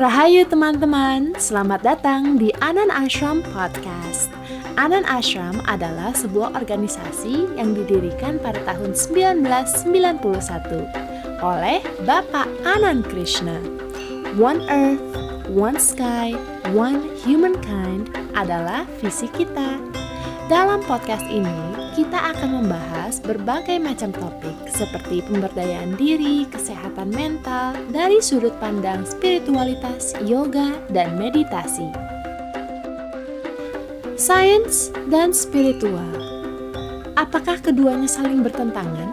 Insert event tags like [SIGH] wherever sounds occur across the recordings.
Rahayu teman-teman, selamat datang di Anan Ashram Podcast. Anan Ashram adalah sebuah organisasi yang didirikan pada tahun 1991 oleh Bapak Anand Krishna. One Earth, One Sky, One Humankind adalah visi kita. Dalam podcast ini, kita akan membahas berbagai macam topik seperti pemberdayaan diri, kesehatan mental, dari sudut pandang spiritualitas, yoga, dan meditasi. Sains dan spiritual. Apakah keduanya saling bertentangan?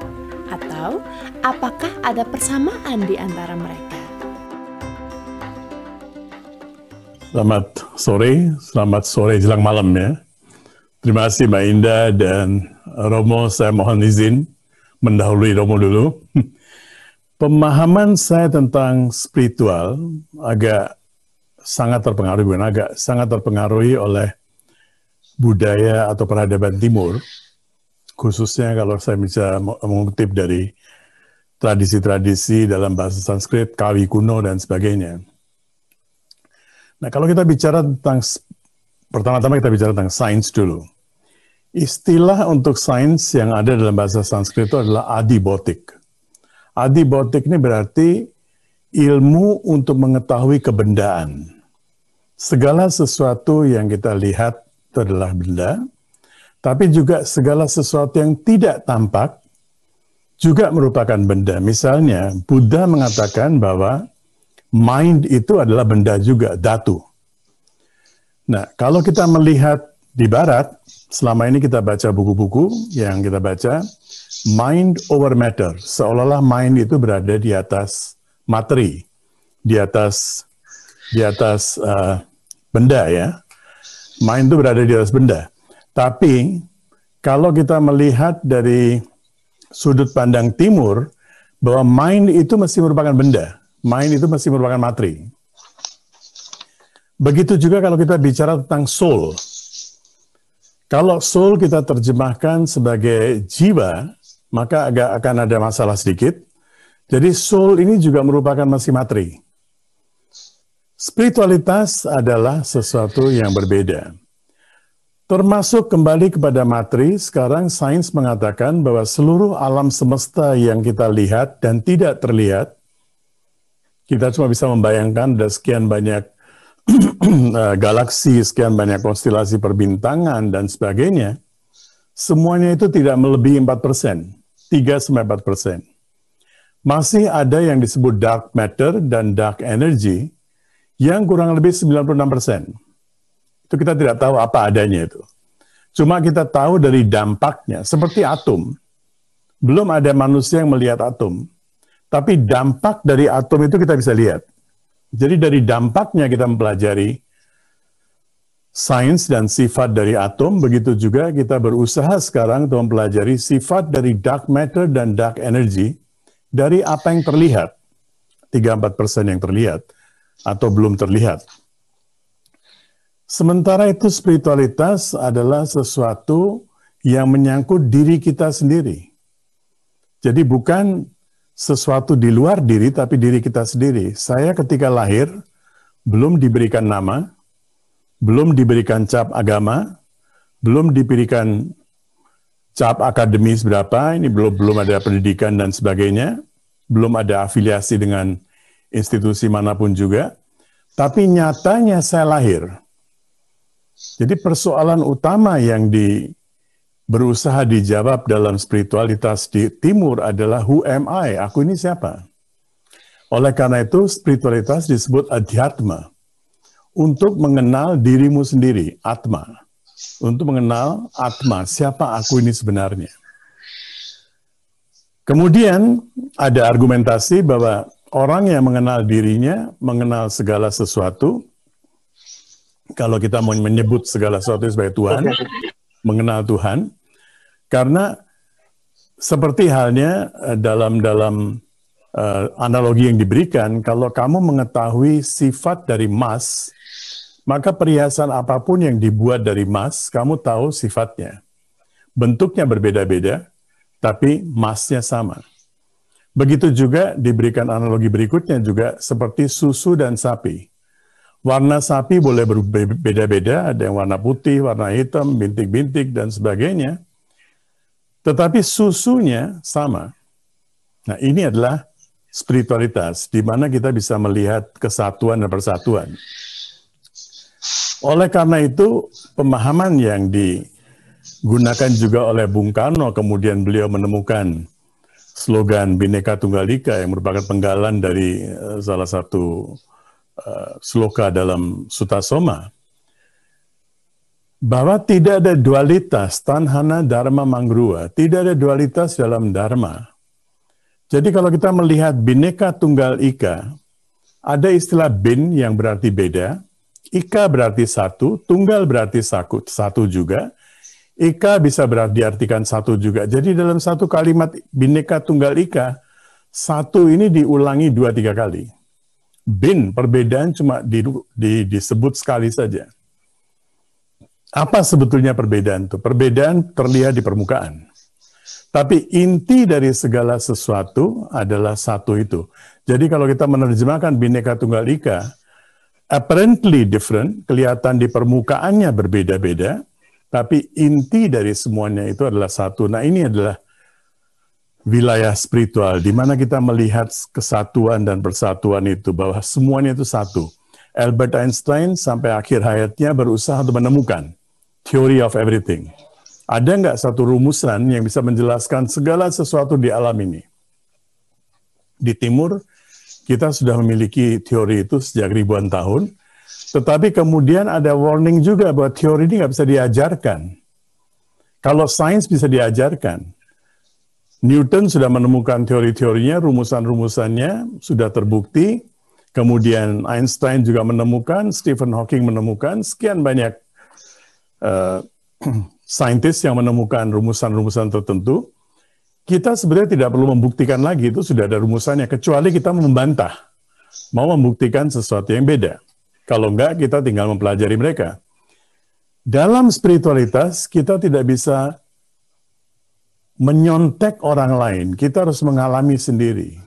Atau apakah ada persamaan di antara mereka? Selamat sore, selamat sore jelang malam ya. Terima kasih Mbak Indah dan Romo, saya mohon izin mendahului Romo dulu. [LAUGHS] Pemahaman saya tentang spiritual agak sangat terpengaruhi, bukan agak sangat terpengaruhi oleh budaya atau peradaban timur, khususnya kalau saya bisa mengutip dari tradisi-tradisi dalam bahasa Sanskrit, kawi kuno, dan sebagainya. Nah, kalau kita bicara tentang, pertama-tama kita bicara tentang sains dulu. Istilah untuk sains yang ada dalam bahasa Sanskrit itu adalah adibotik. Adibotik ini berarti ilmu untuk mengetahui kebendaan. Segala sesuatu yang kita lihat itu adalah benda, tapi juga segala sesuatu yang tidak tampak juga merupakan benda. Misalnya, Buddha mengatakan bahwa mind itu adalah benda juga, datu. Nah, kalau kita melihat di barat, selama ini kita baca buku-buku yang kita baca, mind over matter. Seolah-olah mind itu berada di atas materi, di atas di atas uh, benda ya. Mind itu berada di atas benda. Tapi kalau kita melihat dari sudut pandang timur, bahwa mind itu masih merupakan benda. Mind itu masih merupakan materi. Begitu juga kalau kita bicara tentang soul. Kalau soul kita terjemahkan sebagai jiwa, maka agak akan ada masalah sedikit. Jadi soul ini juga merupakan masih materi. Spiritualitas adalah sesuatu yang berbeda. Termasuk kembali kepada materi, sekarang sains mengatakan bahwa seluruh alam semesta yang kita lihat dan tidak terlihat, kita cuma bisa membayangkan ada sekian banyak [CLEARS THROAT] galaksi, sekian banyak konstelasi perbintangan, dan sebagainya, semuanya itu tidak melebihi 4 persen, 3-4 persen. Masih ada yang disebut dark matter dan dark energy yang kurang lebih 96 persen. Itu kita tidak tahu apa adanya itu. Cuma kita tahu dari dampaknya, seperti atom. Belum ada manusia yang melihat atom. Tapi dampak dari atom itu kita bisa lihat jadi dari dampaknya kita mempelajari sains dan sifat dari atom, begitu juga kita berusaha sekarang untuk mempelajari sifat dari dark matter dan dark energy dari apa yang terlihat, 3-4% yang terlihat atau belum terlihat. Sementara itu spiritualitas adalah sesuatu yang menyangkut diri kita sendiri. Jadi bukan sesuatu di luar diri, tapi diri kita sendiri. Saya ketika lahir, belum diberikan nama, belum diberikan cap agama, belum diberikan cap akademis berapa, ini belum belum ada pendidikan dan sebagainya, belum ada afiliasi dengan institusi mana pun juga, tapi nyatanya saya lahir. Jadi persoalan utama yang di berusaha dijawab dalam spiritualitas di timur adalah who am I? Aku ini siapa? Oleh karena itu spiritualitas disebut adhyatma. Untuk mengenal dirimu sendiri, atma. Untuk mengenal atma, siapa aku ini sebenarnya. Kemudian ada argumentasi bahwa orang yang mengenal dirinya, mengenal segala sesuatu, kalau kita mau menyebut segala sesuatu sebagai Tuhan, mengenal Tuhan, karena seperti halnya eh, dalam dalam uh, analogi yang diberikan, kalau kamu mengetahui sifat dari emas, maka perhiasan apa pun yang dibuat dari emas, kamu tahu sifatnya. Bentuknya berbeda-beda, tapi emasnya sama. Begitu juga diberikan analogi berikutnya juga seperti susu dan sapi. Warna sapi boleh berbeda-beda, ada yang warna putih, warna hitam, bintik-bintik, dan sebagainya. Tetapi susunya sama. Nah ini adalah spiritualitas, di mana kita bisa melihat kesatuan dan persatuan. Oleh karena itu, pemahaman yang digunakan juga oleh Bung Karno, kemudian beliau menemukan slogan Bhinneka Tunggal Ika yang merupakan penggalan dari uh, salah satu uh, sloka dalam Sutasoma, bahwa tidak ada dualitas tanhana dharma mangrua, tidak ada dualitas dalam dharma. Jadi kalau kita melihat bineka tunggal ika, ada istilah bin yang berarti beda, ika berarti satu, tunggal berarti satu, satu juga, ika bisa berarti diartikan satu juga. Jadi dalam satu kalimat bineka tunggal ika, satu ini diulangi dua tiga kali. Bin perbedaan cuma di, di, disebut sekali saja. Apa sebetulnya perbedaan itu? Perbedaan terlihat di permukaan. Tapi inti dari segala sesuatu adalah satu itu. Jadi kalau kita menerjemahkan Bhinneka Tunggal Ika, apparently different, kelihatan di permukaannya berbeda-beda, tapi inti dari semuanya itu adalah satu. Nah ini adalah wilayah spiritual, di mana kita melihat kesatuan dan persatuan itu, bahwa semuanya itu satu. Albert Einstein sampai akhir hayatnya berusaha untuk menemukan theory of everything. Ada nggak satu rumusan yang bisa menjelaskan segala sesuatu di alam ini? Di timur, kita sudah memiliki teori itu sejak ribuan tahun, tetapi kemudian ada warning juga bahwa teori ini nggak bisa diajarkan. Kalau sains bisa diajarkan, Newton sudah menemukan teori-teorinya, rumusan-rumusannya sudah terbukti, kemudian Einstein juga menemukan, Stephen Hawking menemukan, sekian banyak uh, [CLEARS THROAT] saintis yang menemukan rumusan-rumusan tertentu, kita sebenarnya tidak perlu membuktikan lagi itu sudah ada rumusannya, kecuali kita membantah, mau membuktikan sesuatu yang beda. Kalau enggak, kita tinggal mempelajari mereka. Dalam spiritualitas, kita tidak bisa menyontek orang lain, kita harus mengalami sendiri.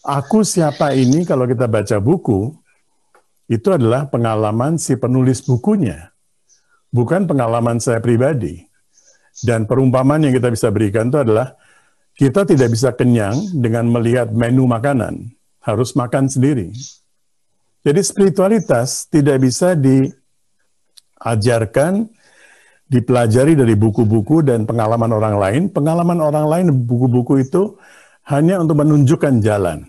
Aku siapa ini kalau kita baca buku, itu adalah pengalaman si penulis bukunya bukan pengalaman saya pribadi. Dan perumpamaan yang kita bisa berikan itu adalah kita tidak bisa kenyang dengan melihat menu makanan, harus makan sendiri. Jadi spiritualitas tidak bisa diajarkan, dipelajari dari buku-buku dan pengalaman orang lain. Pengalaman orang lain buku-buku itu hanya untuk menunjukkan jalan.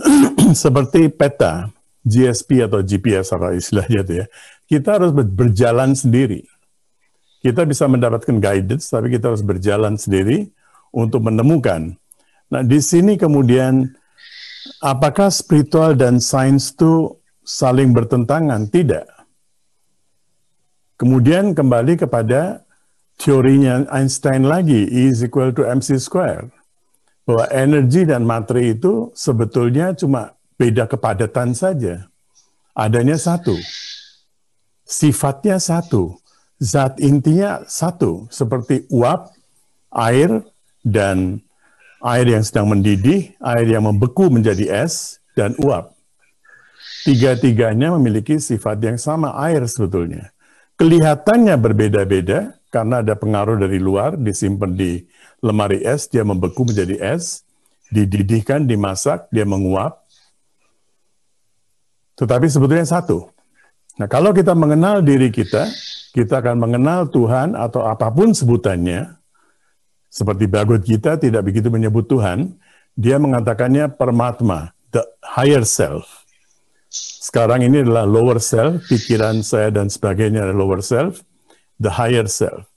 [CLEARS THROAT] Seperti peta, GSP atau GPS apa istilahnya itu ya kita harus berjalan sendiri. Kita bisa mendapatkan guidance, tapi kita harus berjalan sendiri untuk menemukan. Nah, di sini kemudian, apakah spiritual dan sains itu saling bertentangan? Tidak. Kemudian kembali kepada teorinya Einstein lagi, E is equal to mc square. Bahwa energi dan materi itu sebetulnya cuma beda kepadatan saja. Adanya satu sifatnya satu, zat intinya satu, seperti uap, air, dan air yang sedang mendidih, air yang membeku menjadi es, dan uap. Tiga-tiganya memiliki sifat yang sama air sebetulnya. Kelihatannya berbeda-beda karena ada pengaruh dari luar, disimpan di lemari es, dia membeku menjadi es, dididihkan, dimasak, dia menguap. Tetapi sebetulnya satu. Nah, kalau kita mengenal diri kita, kita akan mengenal Tuhan atau apa pun sebutannya. Seperti Bhagavad Gita tidak begitu menyebut Tuhan, dia mengatakannya permatma, the higher self. Sekarang ini adalah lower self, pikiran saya dan sebagainya adalah lower self, the higher self.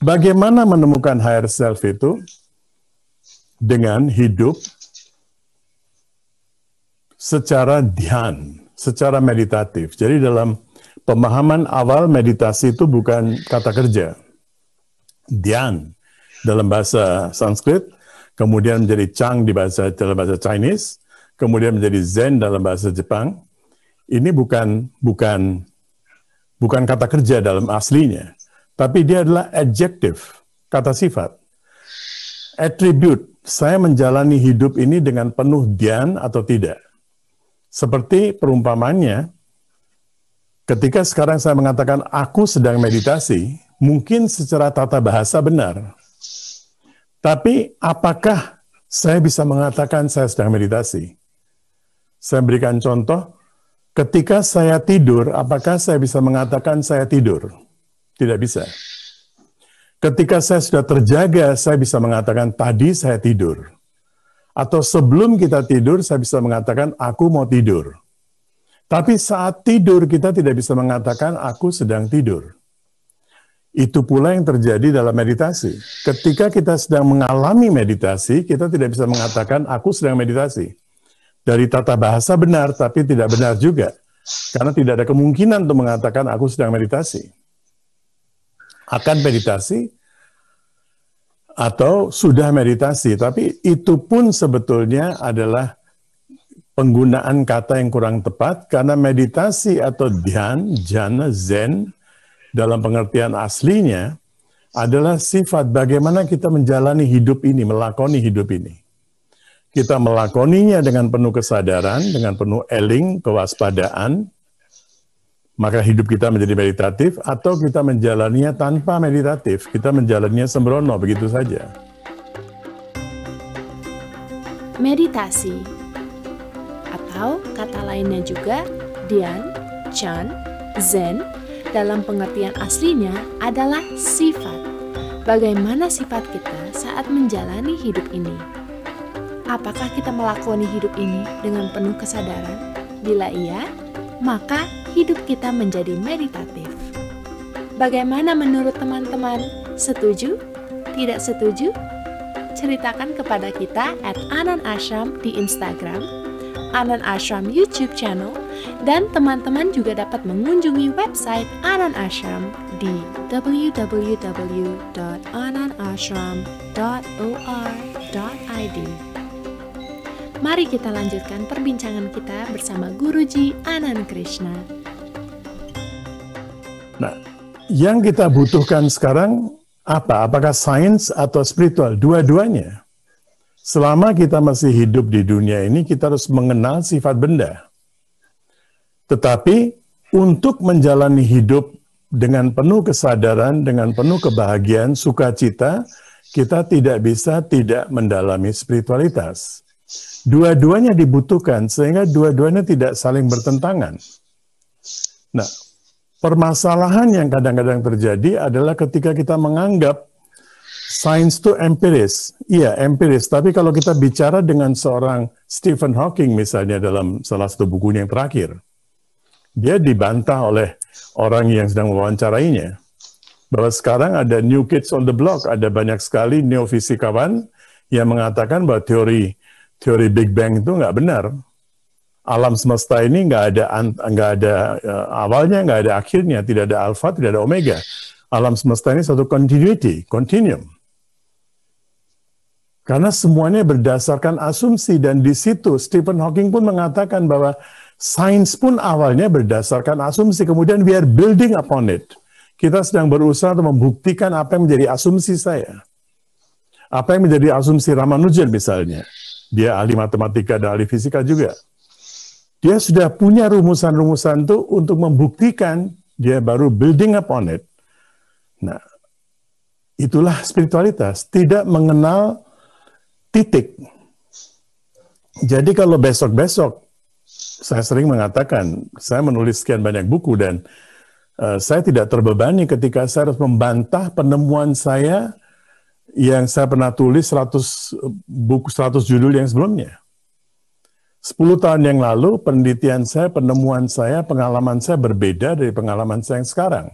Bagaimana menemukan higher self itu? Dengan hidup secara dhyan secara meditatif. Jadi dalam pemahaman awal meditasi itu bukan kata kerja. Dian dalam bahasa Sanskrit, kemudian menjadi Chang di bahasa dalam bahasa Chinese, kemudian menjadi Zen dalam bahasa Jepang. Ini bukan bukan bukan kata kerja dalam aslinya, tapi dia adalah adjektif, kata sifat. Attribute, saya menjalani hidup ini dengan penuh dian atau tidak seperti perumpamannya, Ketika sekarang saya mengatakan aku sedang meditasi, mungkin secara tata bahasa benar. Tapi apakah saya bisa mengatakan saya sedang meditasi? Saya berikan contoh, ketika saya tidur, apakah saya bisa mengatakan saya tidur? Tidak bisa. Ketika saya sudah terjaga, saya bisa mengatakan tadi saya tidur. Atau sebelum kita tidur, saya bisa mengatakan aku mau tidur. Tapi saat tidur kita tidak bisa mengatakan aku sedang tidur. Itu pula yang terjadi dalam meditasi. Ketika kita sedang mengalami meditasi, kita tidak bisa mengatakan aku sedang meditasi. Dari tata bahasa benar, tapi tidak benar juga. Karena tidak ada kemungkinan untuk mengatakan aku sedang meditasi. Akan meditasi, atau sudah meditasi, tapi itu pun sebetulnya adalah penggunaan kata yang kurang tepat karena meditasi atau dhyan, jana, zen dalam pengertian aslinya adalah sifat bagaimana kita menjalani hidup ini, melakoni hidup ini. Kita melakoninya dengan penuh kesadaran, dengan penuh eling, kewaspadaan, maka hidup kita menjadi meditatif, atau kita menjalaninya tanpa meditatif, kita menjalaninya sembrono, begitu saja. Meditasi atau kata lainnya juga Dian, Chan, Zen dalam pengertian aslinya adalah sifat. Bagaimana sifat kita saat menjalani hidup ini? Apakah kita melakoni hidup ini dengan penuh kesadaran? Bila iya, maka hidup kita menjadi meditatif. Bagaimana menurut teman-teman? Setuju? Tidak setuju? Ceritakan kepada kita at Anan Ashram di Instagram Anan Ashram YouTube channel dan teman-teman juga dapat mengunjungi website Anan Ashram di www.ananashram.or.id. Mari kita lanjutkan perbincangan kita bersama Guruji Anan Krishna. Nah, yang kita butuhkan sekarang apa? Apakah sains atau spiritual? Dua-duanya. Selama kita masih hidup di dunia ini, kita harus mengenal sifat benda. Tetapi untuk menjalani hidup dengan penuh kesadaran, dengan penuh kebahagiaan, sukacita, kita tidak bisa tidak mendalami spiritualitas. Dua-duanya dibutuhkan sehingga dua-duanya tidak saling bertentangan. Nah, permasalahan yang kadang-kadang terjadi adalah ketika kita menganggap Sains itu empiris, iya empiris. Tapi kalau kita bicara dengan seorang Stephen Hawking misalnya dalam salah satu bukunya yang terakhir, dia dibantah oleh orang yang sedang mewawancarainya bahwa sekarang ada new kids on the block, ada banyak sekali neofisikawan yang mengatakan bahwa teori teori Big Bang itu nggak benar. Alam semesta ini nggak ada nggak ada uh, awalnya, nggak ada akhirnya, tidak ada alfa, tidak ada omega. Alam semesta ini satu continuity, continuum. Karena semuanya berdasarkan asumsi dan di situ Stephen Hawking pun mengatakan bahwa sains pun awalnya berdasarkan asumsi, kemudian we are building upon it. Kita sedang berusaha untuk membuktikan apa yang menjadi asumsi saya. Apa yang menjadi asumsi Ramanujan misalnya. Dia ahli matematika dan ahli fisika juga. Dia sudah punya rumusan-rumusan itu untuk membuktikan dia baru building upon it. Nah, itulah spiritualitas. Tidak mengenal titik. Jadi kalau besok-besok saya sering mengatakan, saya menulis sekian banyak buku dan uh, saya tidak terbebani ketika saya harus membantah penemuan saya yang saya pernah tulis 100 buku 100 judul yang sebelumnya. 10 tahun yang lalu penelitian saya, penemuan saya, pengalaman saya berbeda dari pengalaman saya yang sekarang.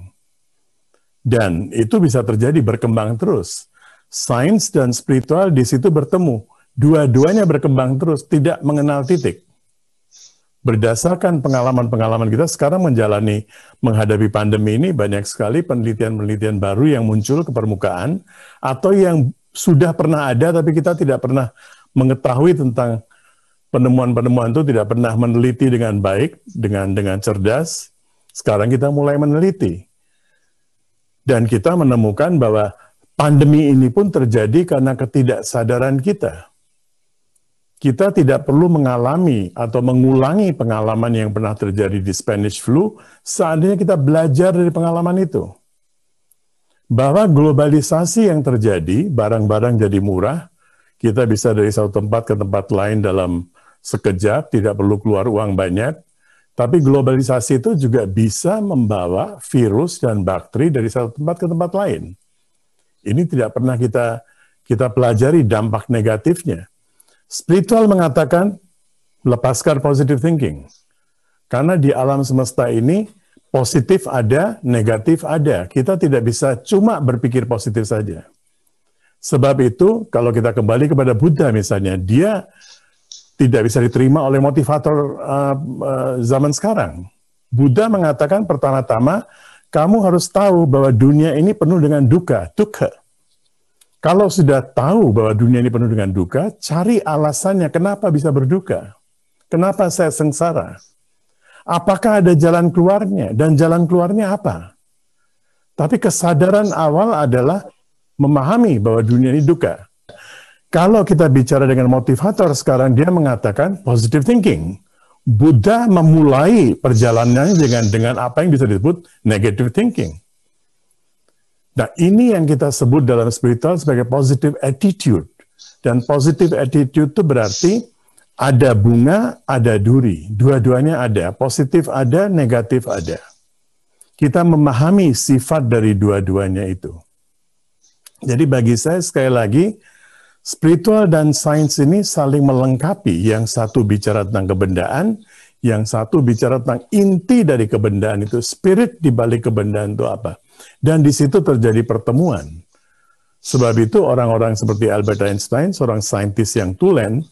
Dan itu bisa terjadi berkembang terus sains dan spiritual di situ bertemu. Dua-duanya berkembang terus, tidak mengenal titik. Berdasarkan pengalaman-pengalaman kita sekarang menjalani menghadapi pandemi ini banyak sekali penelitian-penelitian baru yang muncul ke permukaan atau yang sudah pernah ada tapi kita tidak pernah mengetahui tentang penemuan-penemuan itu tidak pernah meneliti dengan baik, dengan dengan cerdas. Sekarang kita mulai meneliti. Dan kita menemukan bahwa pandemi ini pun terjadi karena ketidaksadaran kita. kita tidak perlu mengalami atau mengulangi pengalaman yang pernah terjadi di Spanish flu, seandainya kita belajar dari pengalaman itu. Bahwa globalisasi yang terjadi, barang-barang jadi murah, kita bisa dari satu tempat ke tempat lain dalam sekejap, tidak perlu keluar uang banyak, tapi globalisasi itu juga bisa membawa virus dan bakteri dari satu tempat ke tempat lain. Ini tidak pernah kita kita pelajari dampak negatifnya. Spiritual mengatakan lepaskan positive thinking. Karena di alam semesta ini positif ada, negatif ada. Kita tidak bisa cuma berpikir positif saja. Sebab itu kalau kita kembali kepada Buddha misalnya, dia tidak bisa diterima oleh motivator uh, uh, zaman sekarang. Buddha mengatakan pertama-tama kamu harus tahu bahwa dunia ini penuh dengan duka, dukkha. Kalau sudah tahu bahwa dunia ini penuh dengan duka, cari alasannya kenapa bisa berduka. Kenapa saya sengsara? Apakah ada jalan keluarnya? Dan jalan keluarnya apa? Tapi kesadaran awal adalah memahami bahwa dunia ini duka. Kalau kita bicara dengan motivator sekarang, dia mengatakan positive thinking. Buddha memulai perjalanannya dengan dengan apa yang bisa disebut negative thinking. Nah, ini yang kita sebut dalam spiritual sebagai positive attitude. Dan positive attitude itu berarti ada bunga, ada duri. Dua-duanya ada. Positif ada, negatif ada. Kita memahami sifat dari dua-duanya itu. Jadi bagi saya sekali lagi, spiritual dan sains ini saling melengkapi. Yang satu bicara tentang kebendaan, yang satu bicara tentang inti dari kebendaan itu, spirit di balik kebendaan itu apa. Dan di situ terjadi pertemuan. Sebab itu orang-orang seperti Albert Einstein, seorang saintis yang tulen,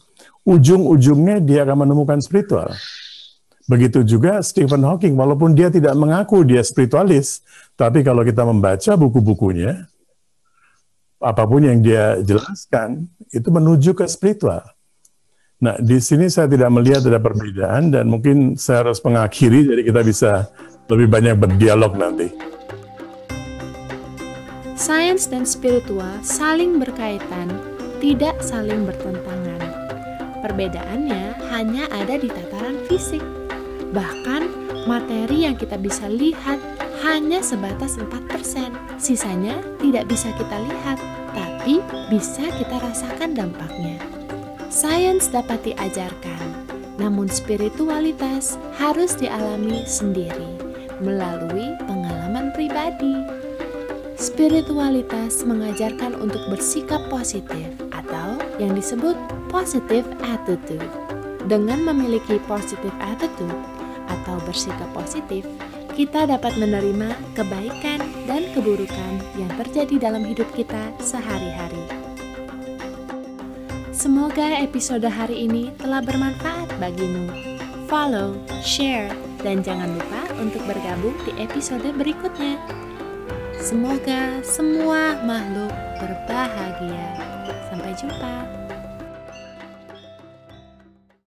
ujung-ujungnya dia akan menemukan spiritual. Begitu juga Stephen Hawking, walaupun dia tidak mengaku dia spiritualis, tapi kalau kita membaca buku-bukunya, apa pun yang dia jelaskan, itu menuju ke spiritual. Nah, di sini saya tidak melihat ada perbedaan dan mungkin saya harus mengakhiri, jadi kita bisa lebih banyak berdialog nanti. Sains dan spiritual saling berkaitan, tidak saling bertentangan. Perbedaannya hanya ada di tataran fisik. Bahkan materi yang kita bisa lihat hanya sebatas 4%. Sisanya tidak bisa kita lihat, tapi bisa kita rasakan dampaknya. Sains dapat diajarkan, namun spiritualitas harus dialami sendiri melalui pengalaman pribadi. Spiritualitas mengajarkan untuk bersikap positif atau yang disebut positive attitude. Dengan memiliki positive attitude atau bersikap positif, kita dapat menerima kebaikan dan keburukan yang terjadi dalam hidup kita sehari-hari. Semoga episode hari ini telah bermanfaat bagimu. Follow, share, dan jangan lupa untuk bergabung di episode berikutnya. Semoga semua makhluk berbahagia. Sampai jumpa.